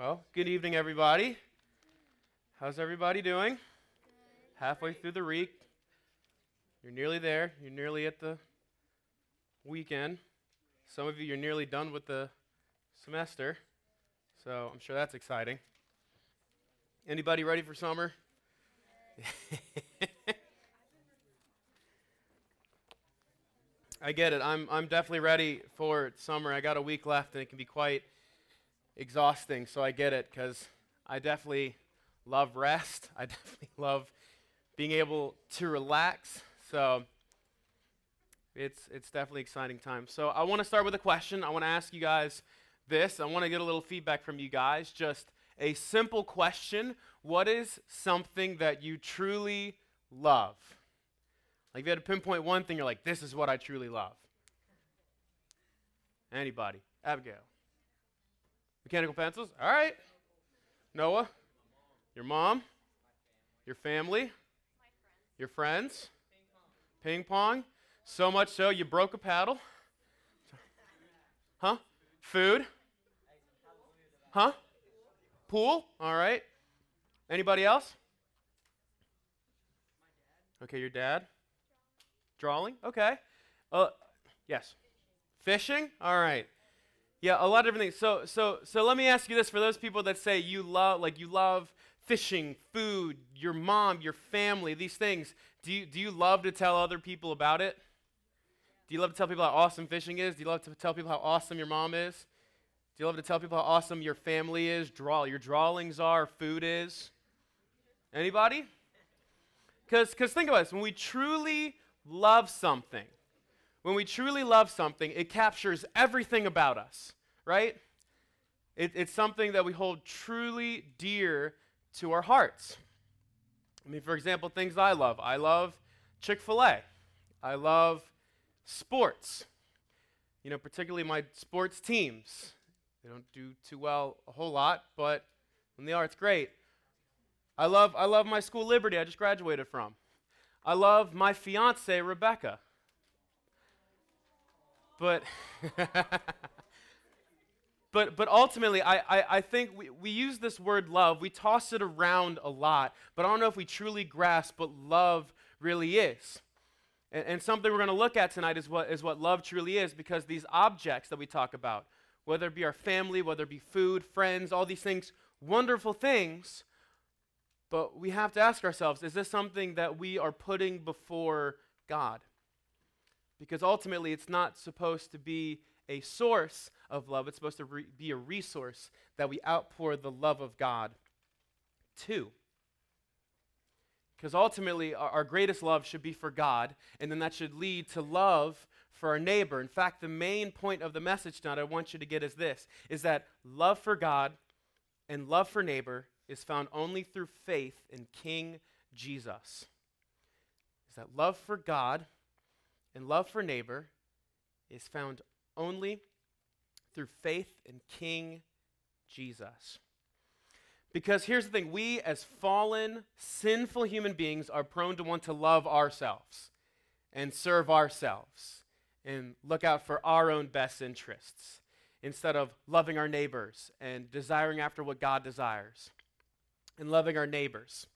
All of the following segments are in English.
Well, good evening, everybody. How's everybody doing? Halfway through the week. You're nearly there. You're nearly at the weekend. Some of you, you're nearly done with the semester. So I'm sure that's exciting. Anybody ready for summer? I get it. I'm, I'm definitely ready for summer. I got a week left, and it can be quite exhausting, so I get it because I definitely love rest. I definitely love being able to relax. So it's, it's definitely exciting time. So I want to start with a question. I want to ask you guys this. I want to get a little feedback from you guys. Just a simple question What is something that you truly love? Like if you had to pinpoint one thing, you're like, this is what I truly love. Anybody? Abigail. Mechanical pencils? All right. Noah? Your mom? Your family? Your friends? Ping pong. So much so you broke a paddle? Huh? Food? Huh? Pool? All right. Anybody else? Okay, your dad? Drawing? Okay. Uh, yes. Fishing? All right. Yeah, a lot of different things. So, so, so let me ask you this: for those people that say you love, like you love fishing, food, your mom, your family, these things, do you do you love to tell other people about it? Do you love to tell people how awesome fishing is? Do you love to tell people how awesome your mom is? Do you love to tell people how awesome your family is? Draw your drawings are, food is. Anybody? Because because think about this: when we truly love something, when we truly love something, it captures everything about us, right? It, it's something that we hold truly dear to our hearts. I mean, for example, things I love. I love Chick fil A. I love sports. You know, particularly my sports teams. They don't do too well a whole lot, but when they are, it's great. I love, I love my school, Liberty, I just graduated from. I love my fiance, Rebecca. But, but, but ultimately, I, I, I think we, we use this word love, we toss it around a lot, but I don't know if we truly grasp what love really is. And, and something we're going to look at tonight is what, is what love truly is because these objects that we talk about, whether it be our family, whether it be food, friends, all these things, wonderful things, but we have to ask ourselves is this something that we are putting before God? Because ultimately, it's not supposed to be a source of love, it's supposed to re- be a resource that we outpour the love of God to. Because ultimately, our, our, greatest love should be for God, and then that should lead to love for our neighbor. In fact, the main point of the message tonight I want you to get is this is that love for God and love for neighbor is found only through faith in King Jesus. Is that love for God and love for neighbor is found only through faith in King Jesus. Because here's the thing we, as fallen, sinful human beings, are prone to want to love ourselves and serve ourselves and look out for our own best interests instead of loving our neighbors and desiring after what God desires and loving our neighbors.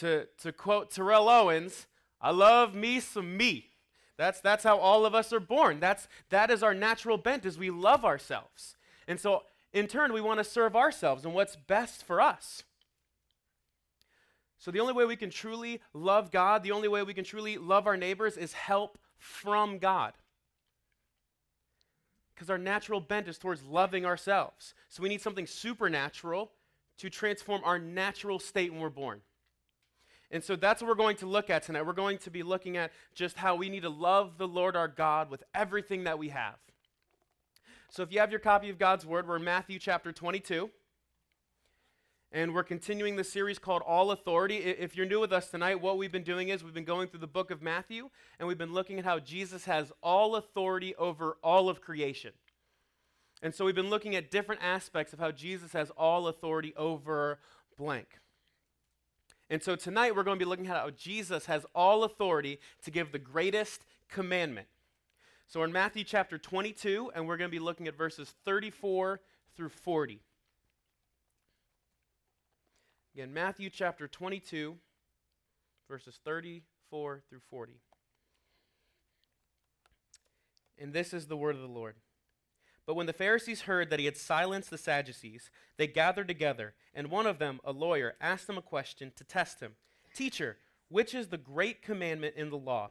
To, to quote Terrell Owens, I love me some me. That's, that's how all of us are born. That's, that is our natural bent, is we love ourselves. And so, in turn, we want to serve ourselves and what's best for us. So, the only way we can truly love God, the only way we can truly love our neighbors is help from God. Because our natural bent is towards loving ourselves. So, we need something supernatural to transform our natural state when we're born. And so that's what we're going to look at tonight. We're going to be looking at just how we need to love the Lord our God with everything that we have. So if you have your copy of God's Word, we're in Matthew chapter 22. And we're continuing the series called All Authority. If you're new with us tonight, what we've been doing is we've been going through the book of Matthew, and we've been looking at how Jesus has all authority over all of creation. And so we've been looking at different aspects of how Jesus has all authority over blank. And so tonight we're going to be looking at how Jesus has all authority to give the greatest commandment. So we're in Matthew chapter 22, and we're going to be looking at verses 34 through 40. Again, Matthew chapter 22, verses 34 through 40. And this is the word of the Lord. But when the Pharisees heard that he had silenced the Sadducees, they gathered together, and one of them, a lawyer, asked him a question to test him Teacher, which is the great commandment in the law?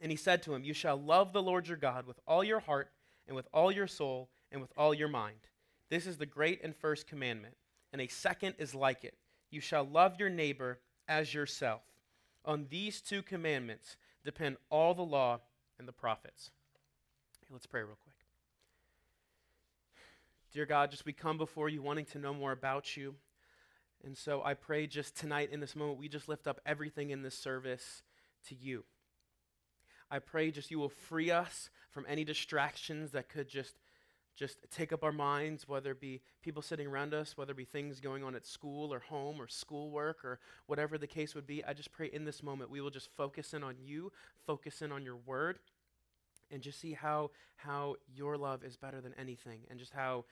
And he said to him, You shall love the Lord your God with all your heart, and with all your soul, and with all your mind. This is the great and first commandment. And a second is like it You shall love your neighbor as yourself. On these two commandments depend all the law and the prophets. Let's pray real quick. Dear God, just we come before you wanting to know more about you. And so I pray just tonight in this moment, we just lift up everything in this service to you. I pray just you will free us from any distractions that could just just take up our minds, whether it be people sitting around us, whether it be things going on at school or home or schoolwork or whatever the case would be. I just pray in this moment we will just focus in on you, focus in on your word, and just see how how your love is better than anything and just how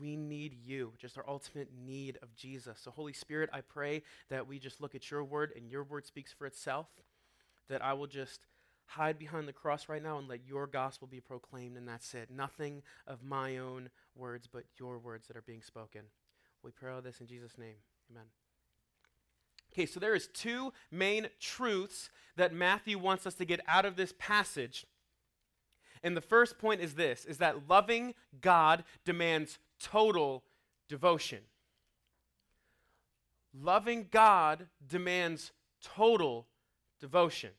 we need you, just our ultimate need of Jesus. So, Holy Spirit, I pray that we just look at your word and your word speaks for itself, that I will just hide behind the cross right now and let your gospel be proclaimed, and that's it. Nothing of my own words, but your words that are being spoken. We pray all this in Jesus' name. Amen. Okay, so there is two main truths that Matthew wants us to get out of this passage. And the first point is this is that loving God demands total devotion. Loving God demands total devotion.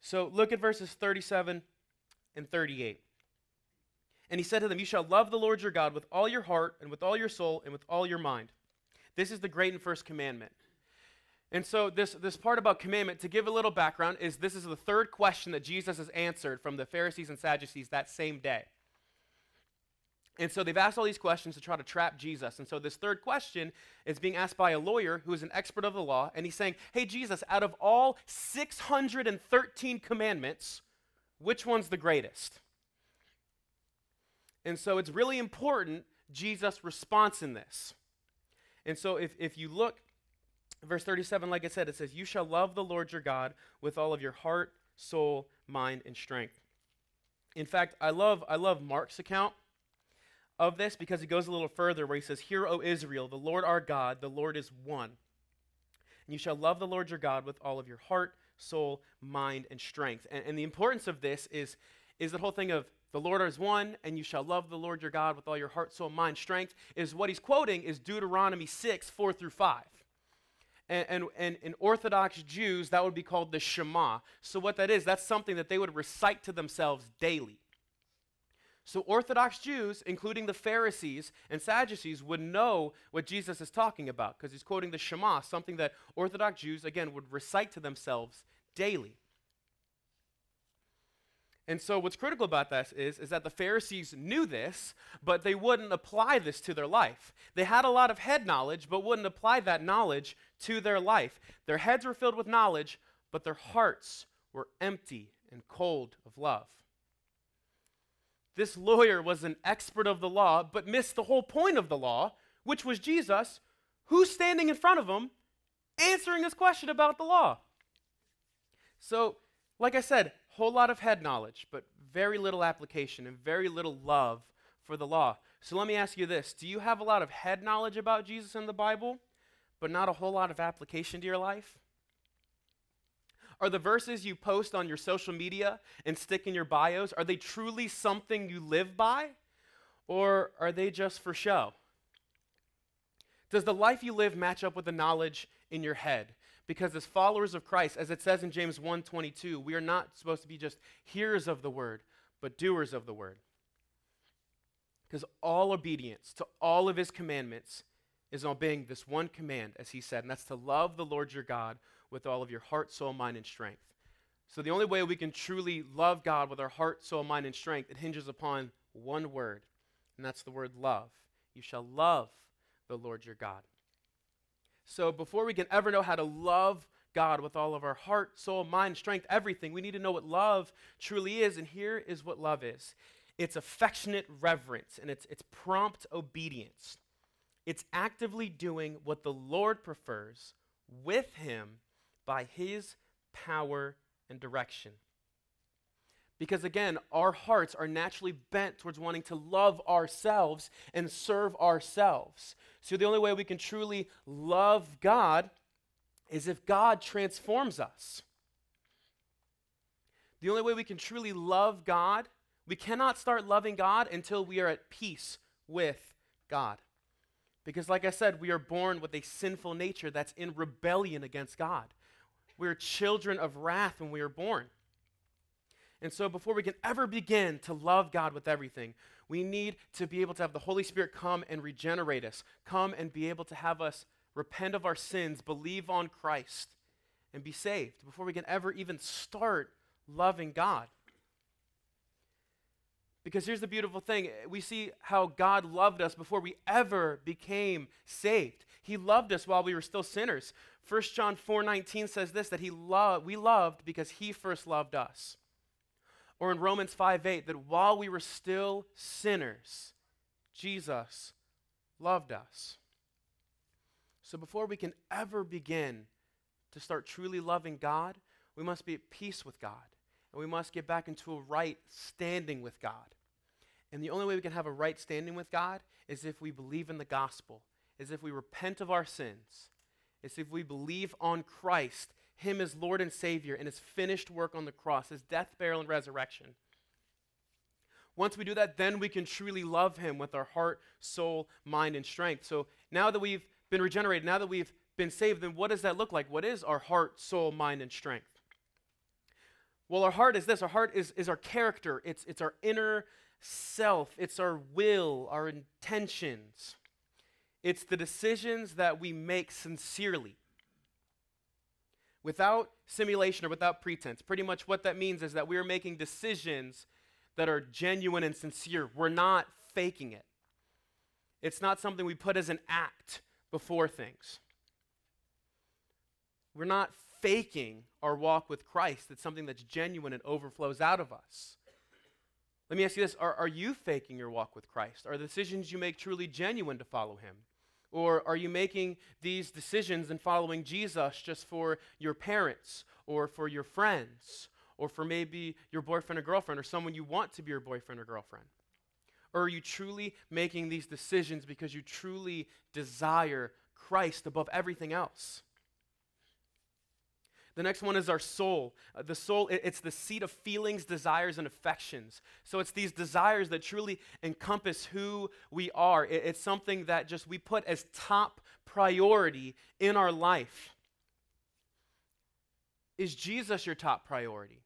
So look at verses 37 and 38. And he said to them, You shall love the Lord your God with all your heart, and with all your soul, and with all your mind. This is the great and first commandment. And so, this, this part about commandment, to give a little background, is this is the third question that Jesus has answered from the Pharisees and Sadducees that same day. And so they've asked all these questions to try to trap Jesus. And so this third question is being asked by a lawyer who is an expert of the law. And he's saying, Hey, Jesus, out of all 613 commandments, which one's the greatest? And so it's really important Jesus' response in this. And so if, if you look verse 37, like I said, it says, You shall love the Lord your God with all of your heart, soul, mind, and strength. In fact, I love, I love Mark's account of this because he goes a little further where he says, Hear, O Israel, the Lord our God, the Lord is one. And you shall love the Lord your God with all of your heart, soul, mind, and strength. And, and the importance of this is, is the whole thing of the Lord is one, and you shall love the Lord your God with all your heart, soul, mind, strength, is what he's quoting is Deuteronomy 6, 4 through 5. And, and, and in Orthodox Jews, that would be called the Shema. So, what that is, that's something that they would recite to themselves daily. So, Orthodox Jews, including the Pharisees and Sadducees, would know what Jesus is talking about because he's quoting the Shema, something that Orthodox Jews, again, would recite to themselves daily. And so, what's critical about this is, is that the Pharisees knew this, but they wouldn't apply this to their life. They had a lot of head knowledge, but wouldn't apply that knowledge to their life. Their heads were filled with knowledge, but their hearts were empty and cold of love. This lawyer was an expert of the law, but missed the whole point of the law, which was Jesus, who's standing in front of him answering his question about the law. So, like I said, whole lot of head knowledge, but very little application and very little love for the law. So let me ask you this Do you have a lot of head knowledge about Jesus and the Bible, but not a whole lot of application to your life? Are the verses you post on your social media and stick in your bios, are they truly something you live by? Or are they just for show? Does the life you live match up with the knowledge in your head? Because as followers of Christ, as it says in James 1:22, we are not supposed to be just hearers of the word, but doers of the word. Because all obedience to all of his commandments is obeying this one command, as he said, and that's to love the Lord your God with all of your heart, soul, mind, and strength. So the only way we can truly love God with our heart, soul, mind, and strength, it hinges upon one word, and that's the word love. You shall love the Lord your God. So before we can ever know how to love God with all of our heart, soul, mind, strength, everything, we need to know what love truly is, and here is what love is. It's affectionate reverence and it's, it's prompt obedience. It's actively doing what the Lord prefers with Him by His power and direction. Because again, our hearts are naturally bent towards wanting to love ourselves and serve ourselves. So the only way we can truly love God is if God transforms us. The only way we can truly love God, we cannot start loving God until we are at peace with God. Because, like I said, we are born with a sinful nature that's in rebellion against God. We're children of wrath when we are born. And so, before we can ever begin to love God with everything, we need to be able to have the Holy Spirit come and regenerate us, come and be able to have us repent of our sins, believe on Christ, and be saved before we can ever even start loving God. Because here's the beautiful thing we see how God loved us before we ever became saved. He loved us while we were still sinners. 1 John 4:19 says this that he loved we loved because he first loved us. Or in Romans 5:8 that while we were still sinners, Jesus loved us. So before we can ever begin to start truly loving God, we must be at peace with God. And we must get back into a right standing with God. And the only way we can have a right standing with God is if we believe in the gospel, is if we repent of our sins, is if we believe on Christ, Him as Lord and Savior, and His finished work on the cross, His death, burial, and resurrection. Once we do that, then we can truly love Him with our heart, soul, mind, and strength. So now that we've been regenerated, now that we've been saved, then what does that look like? What is our heart, soul, mind, and strength? Well, our heart is this our heart is, is our character, it's, it's our inner self, it's our will, our intentions. It's the decisions that we make sincerely without simulation or without pretense. Pretty much what that means is that we are making decisions that are genuine and sincere. We're not faking it. It's not something we put as an act before things. We're not faking our walk with Christ. It's something that's genuine and overflows out of us. Let me ask you this are, are you faking your walk with Christ? Are the decisions you make truly genuine to follow Him? Or are you making these decisions and following Jesus just for your parents or for your friends or for maybe your boyfriend or girlfriend or someone you want to be your boyfriend or girlfriend? Or are you truly making these decisions because you truly desire Christ above everything else? The next one is our soul. Uh, the soul, it, it's the seat of feelings, desires, and affections. So it's these desires that truly encompass who we are. It, it's something that just we put as top priority in our life. Is Jesus your top priority?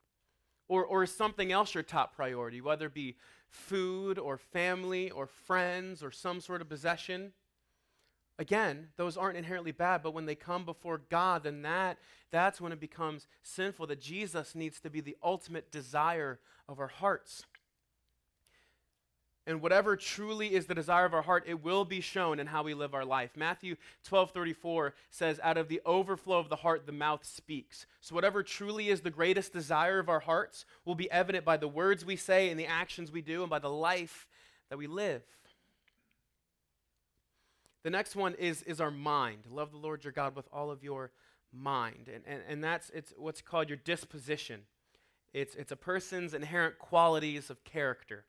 Or, or is something else your top priority, whether it be food or family or friends or some sort of possession? Again, those aren't inherently bad, but when they come before God, then that, that's when it becomes sinful, that Jesus needs to be the ultimate desire of our hearts. And whatever truly is the desire of our heart, it will be shown in how we live our life. Matthew 12 34 says, Out of the overflow of the heart, the mouth speaks. So, whatever truly is the greatest desire of our hearts will be evident by the words we say and the actions we do and by the life that we live. The next one is, is our mind. Love the Lord your God with all of your mind. And, and, and that's it's what's called your disposition. It's, it's a person's inherent qualities of character.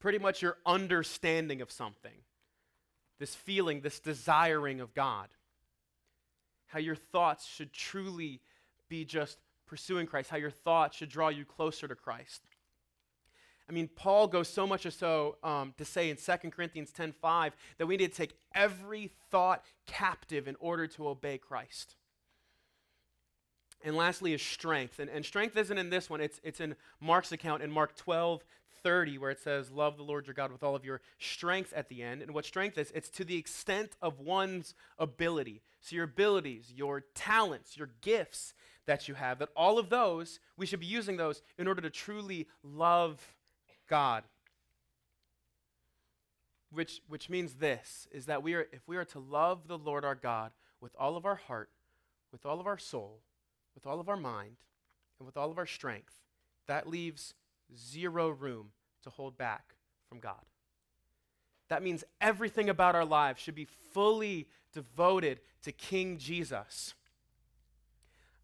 Pretty much your understanding of something. This feeling, this desiring of God. How your thoughts should truly be just pursuing Christ. How your thoughts should draw you closer to Christ. I mean, Paul goes so much as so um, to say in 2 Corinthians 10.5 that we need to take every thought captive in order to obey Christ. And lastly is strength. And, and strength isn't in this one. It's, it's in Mark's account in Mark 12, 30, where it says, Love the Lord your God with all of your strength at the end. And what strength is, it's to the extent of one's ability. So your abilities, your talents, your gifts that you have, that all of those, we should be using those in order to truly love God. Which, which means this is that we are, if we are to love the Lord our God with all of our heart, with all of our soul, with all of our mind, and with all of our strength, that leaves zero room to hold back from God. that means everything about our lives should be fully devoted to King Jesus.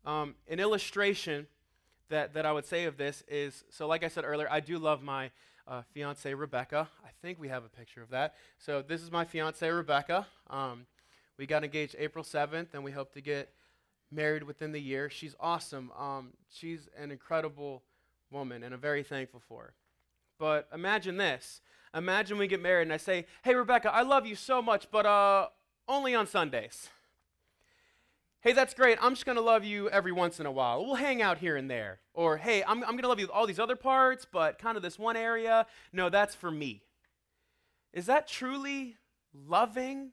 Um, an illustration that, that I would say of this is so, like I said earlier, I do love my uh, fiance Rebecca. I think we have a picture of that. So, this is my fiance Rebecca. Um, we got engaged April 7th, and we hope to get married within the year. She's awesome. Um, she's an incredible woman, and I'm very thankful for her. But imagine this. Imagine we get married, and I say, Hey, Rebecca, I love you so much, but uh, only on Sundays. Hey, that's great. I'm just going to love you every once in a while. We'll hang out here and there. Or, hey, I'm, I'm going to love you with all these other parts, but kind of this one area. No, that's for me. Is that truly loving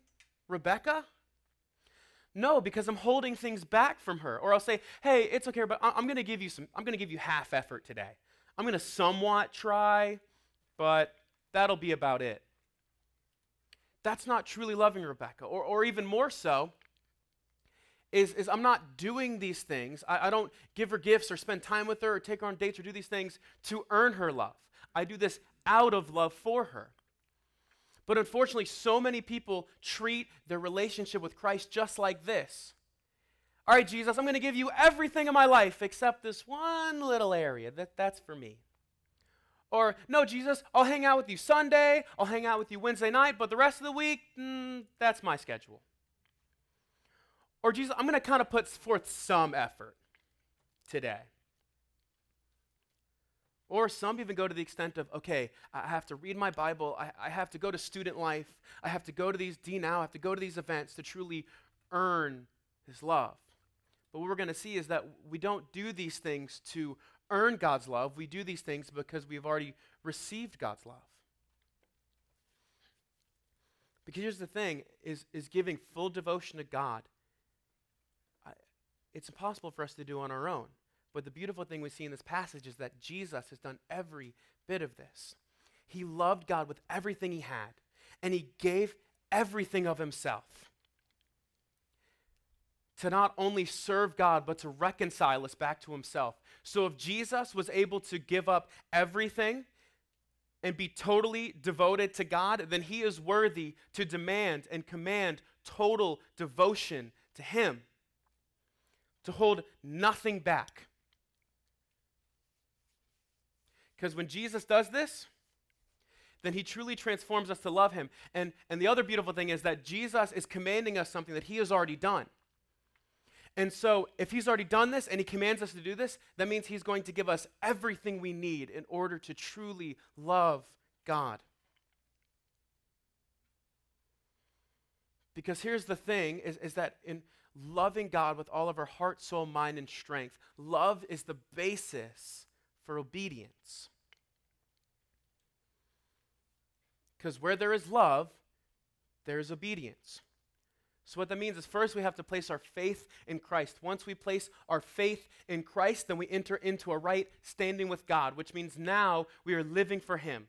Rebecca? No, because I'm holding things back from her. Or I'll say, hey, it's okay, but I'm going to give you some, I'm going to give you half effort today. I'm going to somewhat try, but that'll be about it. That's not truly loving Rebecca. Or, or even more so, is, is I'm not doing these things. I, I don't give her gifts or spend time with her or take her on dates or do these things to earn her love. I do this out of love for her. But unfortunately, so many people treat their relationship with Christ just like this. All right, Jesus, I'm going to give you everything in my life except this one little area. That, that's for me. Or, no, Jesus, I'll hang out with you Sunday, I'll hang out with you Wednesday night, but the rest of the week, mm, that's my schedule. Or, Jesus, I'm going to kind of put forth some effort today. Or some even go to the extent of, okay, I have to read my Bible, I, I have to go to student life, I have to go to these D now, I have to go to these events to truly earn his love. But what we're going to see is that we don't do these things to earn God's love. We do these things because we've already received God's love. Because here's the thing is, is giving full devotion to God. It's impossible for us to do on our own. But the beautiful thing we see in this passage is that Jesus has done every bit of this. He loved God with everything he had, and he gave everything of himself to not only serve God, but to reconcile us back to himself. So if Jesus was able to give up everything and be totally devoted to God, then he is worthy to demand and command total devotion to him, to hold nothing back. Because when Jesus does this, then he truly transforms us to love him. And, and the other beautiful thing is that Jesus is commanding us something that he has already done. And so, if he's already done this and he commands us to do this, that means he's going to give us everything we need in order to truly love God. Because here's the thing is, is that in loving God with all of our heart, soul, mind, and strength, love is the basis for obedience. Because where there is love, there is obedience. So, what that means is first we have to place our faith in Christ. Once we place our faith in Christ, then we enter into a right standing with God, which means now we are living for Him,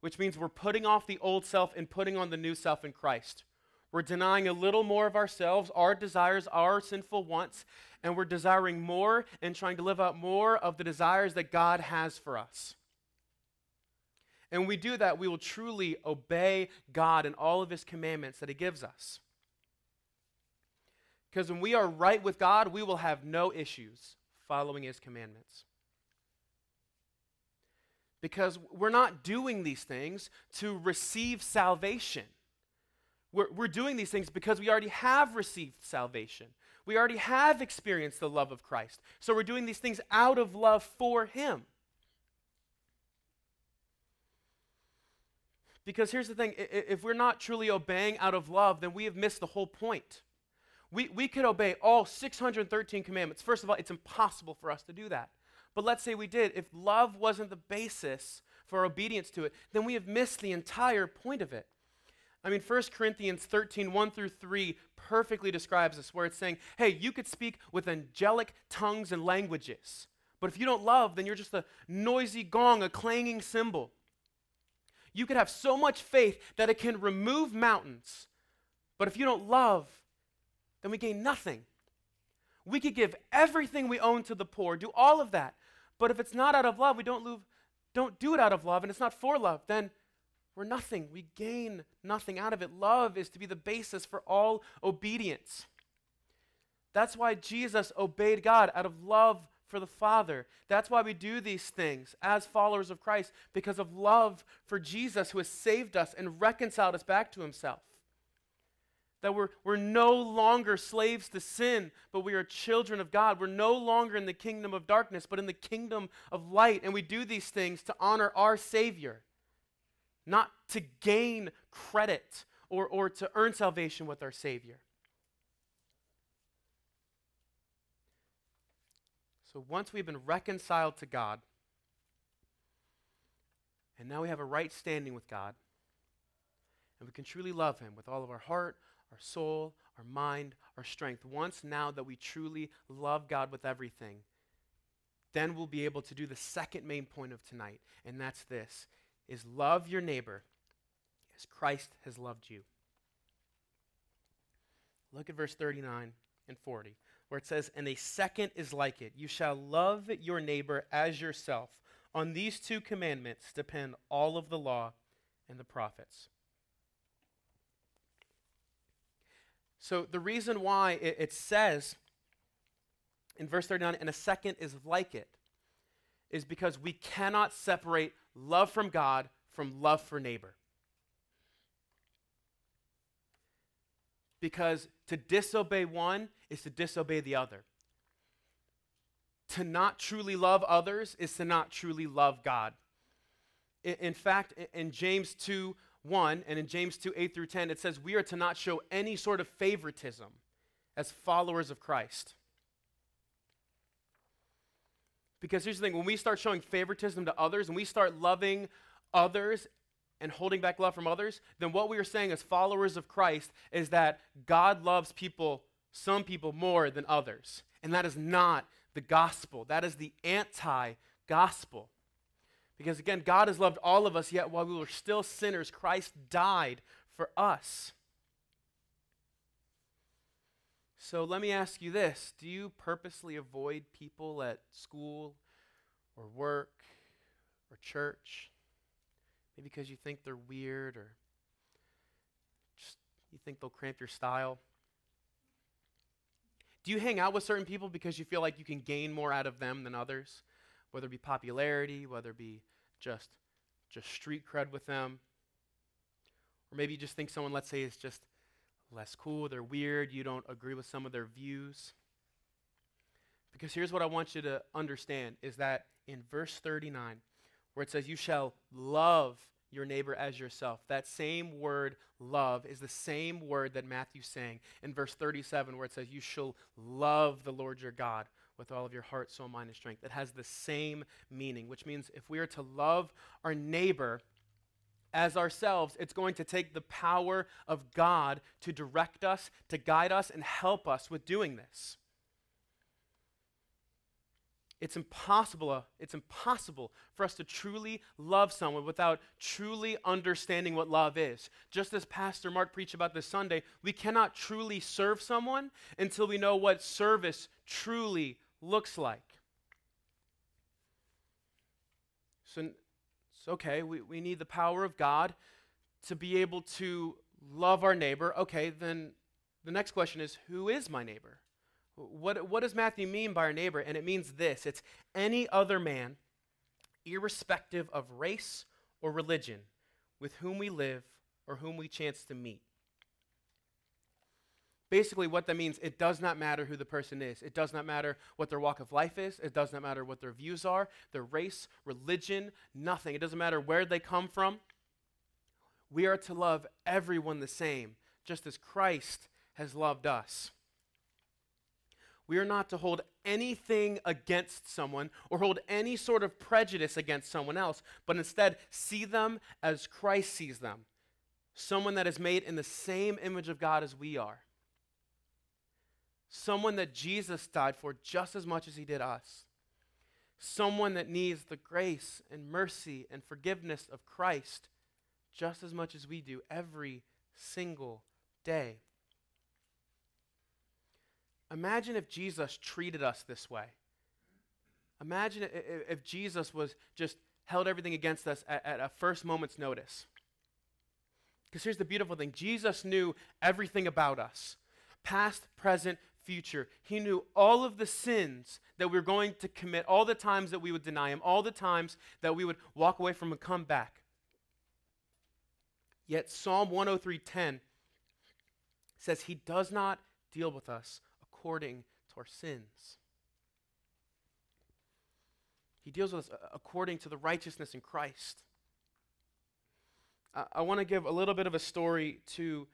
which means we're putting off the old self and putting on the new self in Christ. We're denying a little more of ourselves, our desires, our sinful wants, and we're desiring more and trying to live out more of the desires that God has for us. And when we do that, we will truly obey God and all of his commandments that he gives us. Because when we are right with God, we will have no issues following his commandments. Because we're not doing these things to receive salvation. We're, we're doing these things because we already have received salvation. We already have experienced the love of Christ. So we're doing these things out of love for Him. Because here's the thing if we're not truly obeying out of love, then we have missed the whole point. We, we could obey all 613 commandments. First of all, it's impossible for us to do that. But let's say we did. If love wasn't the basis for obedience to it, then we have missed the entire point of it. I mean, 1 Corinthians 13, 1 through 3 perfectly describes this, where it's saying, hey, you could speak with angelic tongues and languages, but if you don't love, then you're just a noisy gong, a clanging cymbal. You could have so much faith that it can remove mountains, but if you don't love, then we gain nothing. We could give everything we own to the poor, do all of that, but if it's not out of love, we don't, love, don't do it out of love, and it's not for love, then we're nothing. We gain nothing out of it. Love is to be the basis for all obedience. That's why Jesus obeyed God out of love for the Father. That's why we do these things as followers of Christ, because of love for Jesus who has saved us and reconciled us back to himself. That we're, we're no longer slaves to sin, but we are children of God. We're no longer in the kingdom of darkness, but in the kingdom of light. And we do these things to honor our Savior, not to gain credit or, or to earn salvation with our Savior. So once we've been reconciled to God, and now we have a right standing with God, and we can truly love Him with all of our heart, our soul, our mind, our strength. Once now that we truly love God with everything, then we'll be able to do the second main point of tonight, and that's this is love your neighbor as Christ has loved you. Look at verse 39 and 40 where it says, And a second is like it. You shall love your neighbor as yourself. On these two commandments depend all of the law and the prophets. So, the reason why it, it says in verse 39, and a second is like it, is because we cannot separate love from God from love for neighbor. Because to disobey one is to disobey the other. To not truly love others is to not truly love God. In, in fact, in James 2 1 and in James 2 8 through 10, it says we are to not show any sort of favoritism as followers of Christ. Because here's the thing when we start showing favoritism to others and we start loving others and holding back love from others, then what we are saying as followers of Christ is that God loves people, some people more than others. And that is not the gospel. That is the anti gospel. Because again, God has loved all of us, yet while we were still sinners, Christ died for us. So let me ask you this Do you purposely avoid people at school or work or church? Maybe because you think they're weird or just you think they'll cramp your style. Do you hang out with certain people because you feel like you can gain more out of them than others? Whether it be popularity, whether it be just just street cred with them. Or maybe you just think someone, let's say, is just less cool, they're weird, you don't agree with some of their views. Because here's what I want you to understand is that in verse 39, where it says, You shall love your neighbor as yourself. That same word, love, is the same word that Matthew sang in verse 37, where it says, You shall love the Lord your God with all of your heart, soul, mind, and strength. It has the same meaning, which means if we are to love our neighbor as ourselves, it's going to take the power of God to direct us, to guide us, and help us with doing this. It's impossible, it's impossible for us to truly love someone without truly understanding what love is. Just as Pastor Mark preached about this Sunday, we cannot truly serve someone until we know what service truly looks like. So it's okay, we, we need the power of God to be able to love our neighbor. Okay, then the next question is who is my neighbor? What, what does Matthew mean by our neighbor? And it means this it's any other man, irrespective of race or religion, with whom we live or whom we chance to meet. Basically, what that means, it does not matter who the person is. It does not matter what their walk of life is. It does not matter what their views are, their race, religion, nothing. It doesn't matter where they come from. We are to love everyone the same, just as Christ has loved us. We are not to hold anything against someone or hold any sort of prejudice against someone else, but instead see them as Christ sees them someone that is made in the same image of God as we are. Someone that Jesus died for just as much as he did us. Someone that needs the grace and mercy and forgiveness of Christ just as much as we do every single day. Imagine if Jesus treated us this way. Imagine if Jesus was just held everything against us at, at a first moment's notice. Because here's the beautiful thing Jesus knew everything about us past, present, future. He knew all of the sins that we were going to commit, all the times that we would deny Him, all the times that we would walk away from and come back. Yet Psalm 103:10 says He does not deal with us according to our sins. He deals with us uh, according to the righteousness in Christ. I, I want to give a little bit of a story to,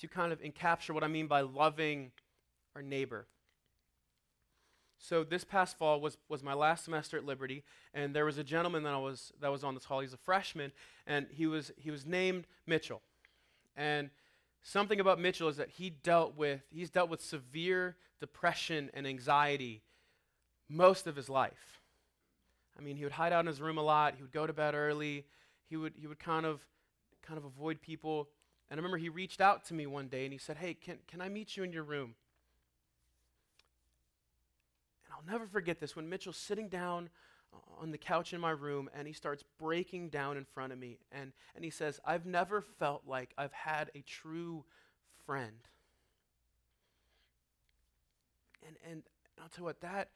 to kind of encapture what I mean by loving our neighbor. So this past fall was, was my last semester at Liberty, and there was a gentleman that I was that was on this hall. He's a freshman, and he was he was named Mitchell. And something about Mitchell is that he dealt with he's dealt with severe depression and anxiety most of his life. I mean, he would hide out in his room a lot. He would go to bed early. He would he would kind of kind of avoid people. And I remember he reached out to me one day and he said, "Hey, can can I meet you in your room?" I'll never forget this when Mitchell's sitting down uh, on the couch in my room and he starts breaking down in front of me and, and he says, I've never felt like I've had a true friend. And, and I'll tell you what, that,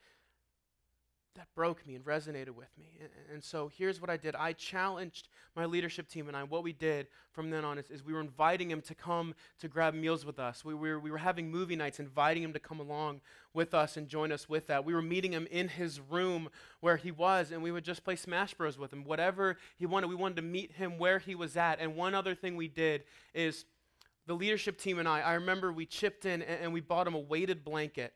that broke me and resonated with me. And, so here's what I did I challenged my leadership team and I. What we did from then on is, is we were inviting him to come to grab meals with us. We, we, were, we were having movie nights, inviting him to come along with us and join us with that. We were meeting him in his room where he was, and we would just play Smash Bros with him. Whatever he wanted, we wanted to meet him where he was at. And one other thing we did is the leadership team and I, I remember we chipped in and, and we bought him a weighted blanket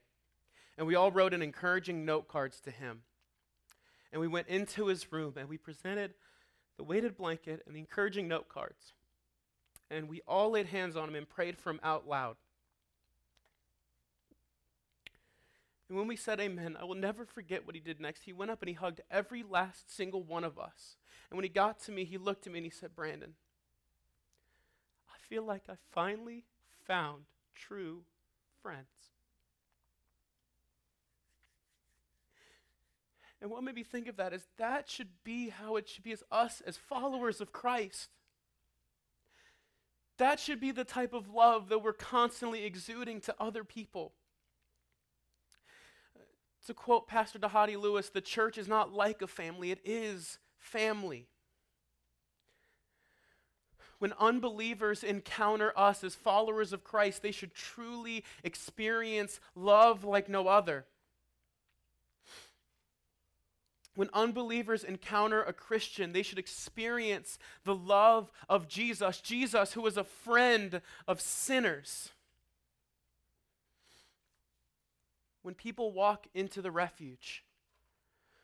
and we all wrote an encouraging note cards to him. And we went into his room and we presented the weighted blanket and the encouraging note cards. And we all laid hands on him and prayed for him out loud. And when we said amen, I will never forget what he did next. He went up and he hugged every last single one of us. And when he got to me, he looked at me and he said, Brandon, I feel like I finally found true friends. And what made me think of that is that should be how it should be as us as followers of Christ. That should be the type of love that we're constantly exuding to other people. To quote Pastor Dhati Lewis, the church is not like a family, it is family. When unbelievers encounter us as followers of Christ, they should truly experience love like no other. When unbelievers encounter a Christian, they should experience the love of Jesus, Jesus, who is a friend of sinners. When people walk into the refuge,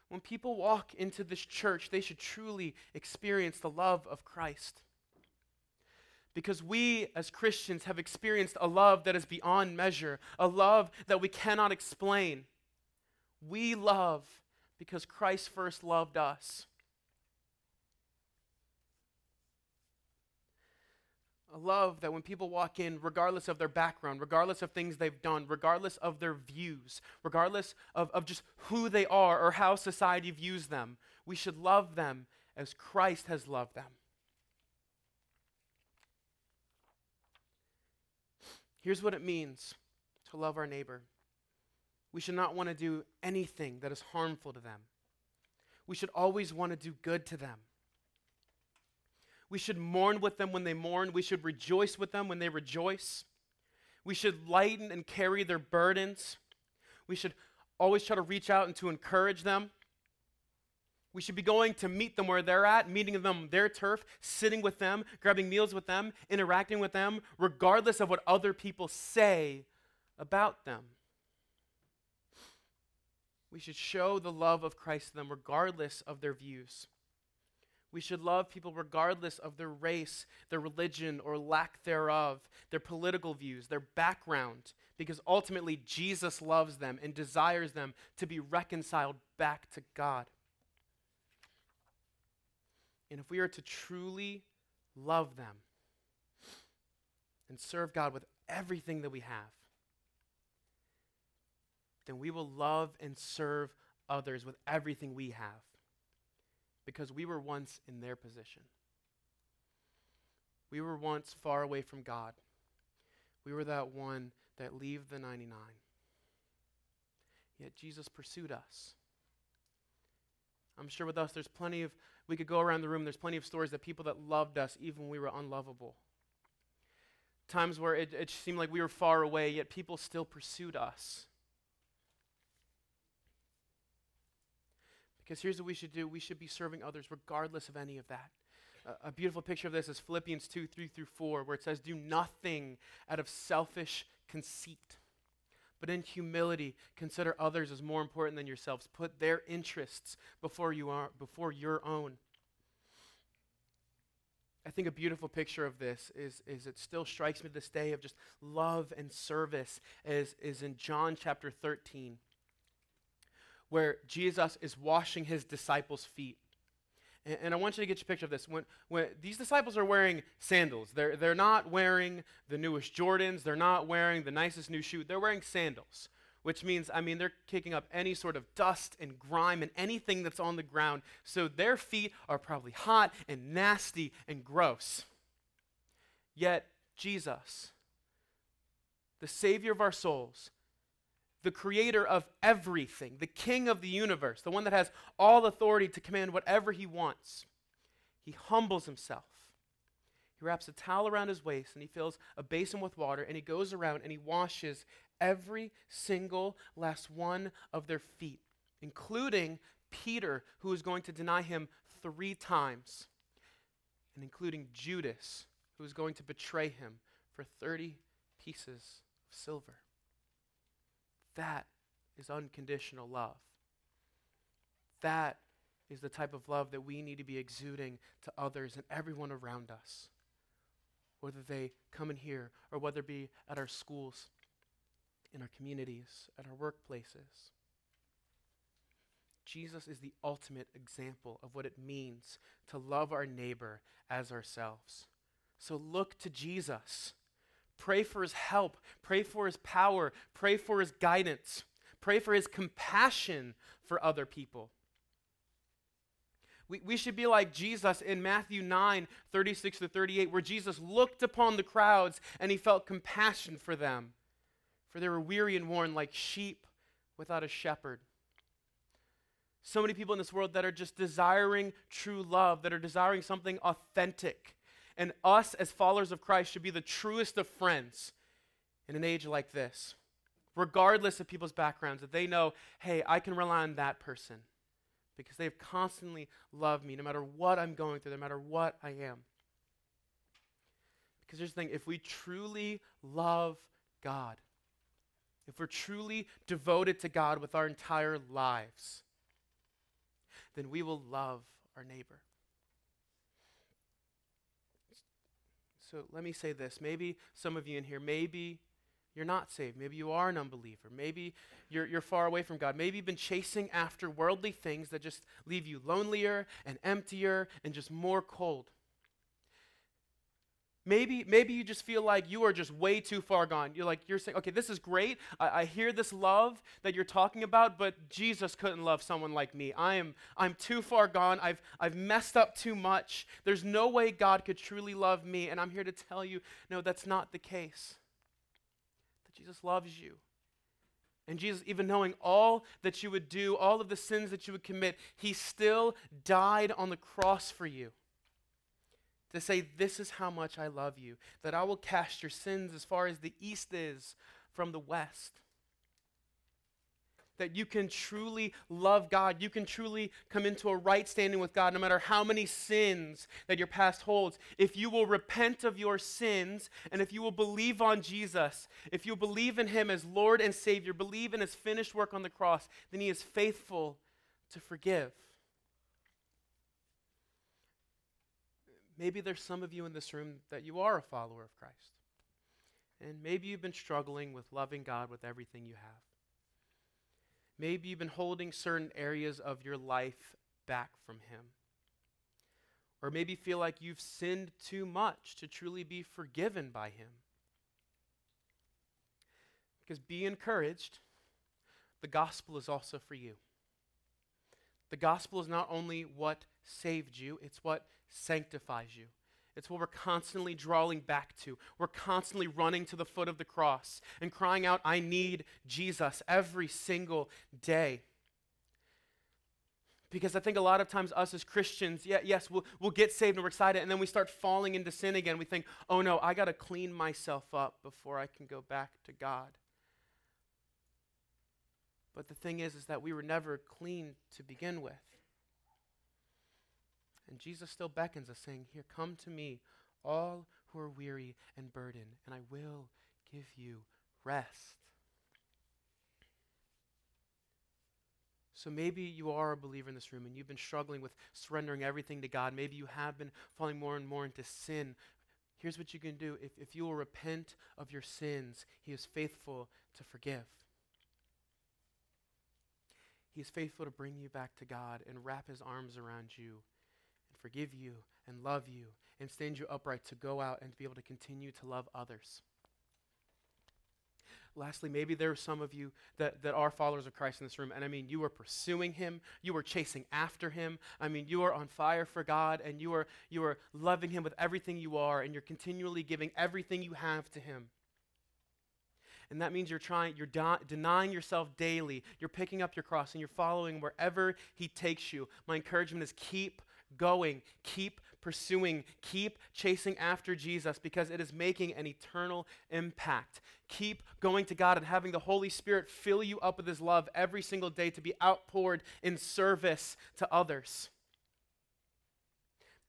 when people walk into this church, they should truly experience the love of Christ. Because we as Christians have experienced a love that is beyond measure, a love that we cannot explain. We love because Christ first loved us. A love that when people walk in, regardless of their background, regardless of things they've done, regardless of their views, regardless of, of just who they are or how society views them, we should love them as Christ has loved them. Here's what it means to love our neighbor we should not want to do anything that is harmful to them. We should always want to do good to them. We should mourn with them when they mourn. We should rejoice with them when they rejoice. We should lighten and carry their burdens. We should always try to reach out and to encourage them. We should be going to meet them where they're at, meeting them their turf, sitting with them, grabbing meals with them, interacting with them, regardless of what other people say about them. We should show the love of Christ to them regardless of their views. We should love people regardless of their race, their religion, or lack thereof, their political views, their background, because ultimately Jesus loves them and desires them to be reconciled back to God. And if we are to truly love them and serve God with everything that we have, then we will love and serve others with everything we have because we were once in their position. We were once far away from God. We were that one that leave the 99. Yet Jesus pursued us. I'm sure with us, there's plenty of, we could go around the room, there's plenty of stories that people that loved us even when we were unlovable. Times where it, it seemed like we were far away, yet people still pursued us. Because here's what we should do we should be serving others regardless of any of that. A, a beautiful picture of this is Philippians 2 3 through 4, where it says, Do nothing out of selfish conceit, but in humility consider others as more important than yourselves. Put their interests before, you are, before your own. I think a beautiful picture of this is, is it still strikes me this day of just love and service is, is in John chapter 13 where Jesus is washing his disciples' feet. And, and, I want you to get your picture of this. When, when these disciples are wearing sandals, they're, they're not wearing the newest Jordans, they're not wearing the nicest new shoe, they're wearing sandals, which means, I mean, they're kicking up any sort of dust and grime and anything that's on the ground. So their feet are probably hot and nasty and gross. Yet, Jesus, the Savior of our souls, the creator of everything, the king of the universe, the one that has all authority to command whatever he wants. He humbles himself. He wraps a towel around his waist and he fills a basin with water and he goes around and he washes every single last one of their feet, including Peter, who is going to deny him three times, and including Judas, who is going to betray him for 30 pieces of silver. That is unconditional love. That is the type of love that we need to be exuding to others and everyone around us, whether they come in here or whether it be at our schools, in our communities, at our workplaces. Jesus is the ultimate example of what it means to love our neighbor as ourselves. So look to Jesus. Pray for his help. Pray for his power. Pray for his guidance. Pray for his compassion for other people. We, we should be like Jesus in Matthew 9, 36 to 38, where Jesus looked upon the crowds and he felt compassion for them, for they were weary and worn like sheep without a shepherd. So many people in this world that are just desiring true love, that are desiring something authentic and us, as followers of Christ, should be the truest of friends in an age like this, regardless of people's backgrounds, that they know, hey, I can rely on that person because they've constantly loved me no matter what I'm going through, no matter what I am. Because here's the thing if we truly love God, if we're truly devoted to God with our entire lives, then we will love our neighbor. So let me say this. Maybe some of you in here, maybe you're not saved. Maybe you are an unbeliever. Maybe you're, you're far away from God. Maybe you've been chasing after worldly things that just leave you lonelier and emptier and just more cold. Maybe, maybe you just feel like you are just way too far gone. You're like, you're saying, okay, this is great. I, I, hear this love that you're talking about, but Jesus couldn't love someone like me. I am, I'm too far gone. I've, I've messed up too much. There's no way God could truly love me. And I'm here to tell you, no, that's not the case. That Jesus loves you. And Jesus, even knowing all that you would do, all of the sins that you would commit, he still died on the cross for you to say, This is how much I love you, that I will cast your sins as far as the east is from the west. That you can truly love God. You can truly come into a right standing with God no matter how many sins that your past holds. If you will repent of your sins and if you will believe on Jesus, if you believe in Him as Lord and Savior, believe in His finished work on the cross, then He is faithful to forgive. Maybe there's some of you in this room that you are a follower of Christ. And maybe you've been struggling with loving God with everything you have. Maybe you've been holding certain areas of your life back from Him. Or maybe feel like you've sinned too much to truly be forgiven by Him. Because be encouraged, the gospel is also for you. The gospel is not only what saved you, it's what sanctifies you. It's what we're constantly drawing back to. We're constantly running to the foot of the cross and crying out, I need Jesus every single day. Because I think a lot of times, us as Christians, yeah, yes, we'll, we'll get saved and we're excited, and then we start falling into sin again. We think, oh no, I got to clean myself up before I can go back to God. But the thing is, is that we were never clean to begin with. And Jesus still beckons us, saying, Here, come to me, all who are weary and burdened, and I will give you rest. So maybe you are a believer in this room and you've been struggling with surrendering everything to God. Maybe you have been falling more and more into sin. Here's what you can do if, if you will repent of your sins, He is faithful to forgive. He is faithful to bring you back to God and wrap His arms around you forgive you and love you and stand you upright to go out and to be able to continue to love others. Lastly, maybe there are some of you that, that are followers of Christ in this room, and I mean, you are pursuing Him, you are chasing after Him. I mean, you are on fire for God, and you are, you are loving Him with everything you are, and you're continually giving everything you have to Him. And that means you're trying, you're de- denying yourself daily. You're picking up your cross and you're following wherever He takes you. My encouragement is keep going, keep pursuing, keep chasing after Jesus because it is making an eternal impact. Keep going to God and having the Holy Spirit fill you up with His love every single day to be outpoured in service to others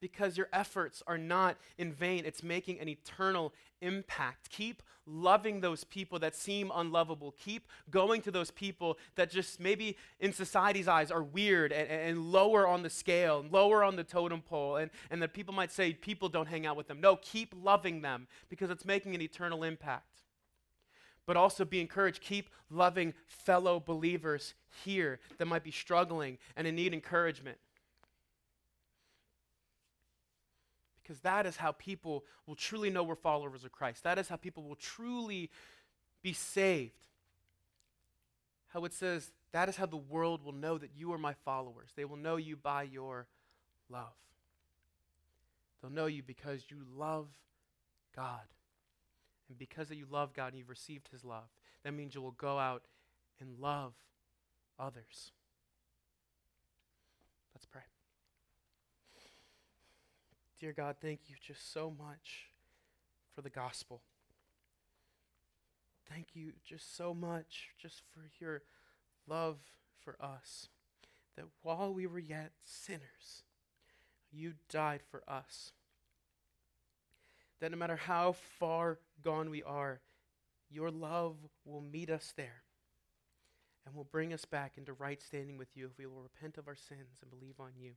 because your efforts are not in vain. It's making an eternal impact. Keep loving those people that seem unlovable. Keep going to those people that just maybe in society's eyes are weird and, and lower on the scale, lower on the totem pole, and, and that people might say people don't hang out with them. No, keep loving them because it's making an eternal impact. But also be encouraged. Keep loving fellow believers here that might be struggling and in need encouragement. Because that is how people will truly know we're followers of Christ. That is how people will truly be saved. How it says, that is how the world will know that you are my followers. They will know you by your love. They'll know you because you love God. And because that you love God and you've received his love, that means you will go out and love others. Let's pray. Dear God, thank you just so much for the gospel. Thank you just so much just for your love for us. That while we were yet sinners, you died for us. That no matter how far gone we are, your love will meet us there and will bring us back into right standing with you if we will repent of our sins and believe on you.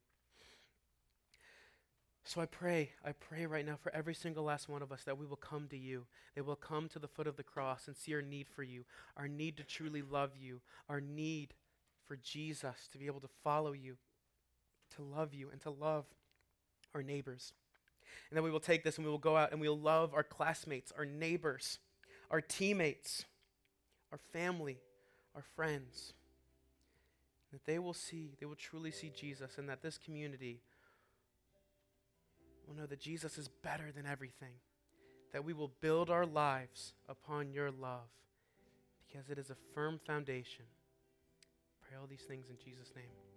So I pray, I pray right now for every single last one of us that we will come to you, that we'll come to the foot of the cross and see our need for you, our need to truly love you, our need for Jesus to be able to follow you, to love you, and to love our neighbors. And then we will take this and we will go out and we will love our classmates, our neighbors, our teammates, our family, our friends. That they will see, they will truly see Jesus, and that this community will know that Jesus is better than everything, that we will build our lives upon your love because it is a firm foundation. Pray all these things in Jesus' name.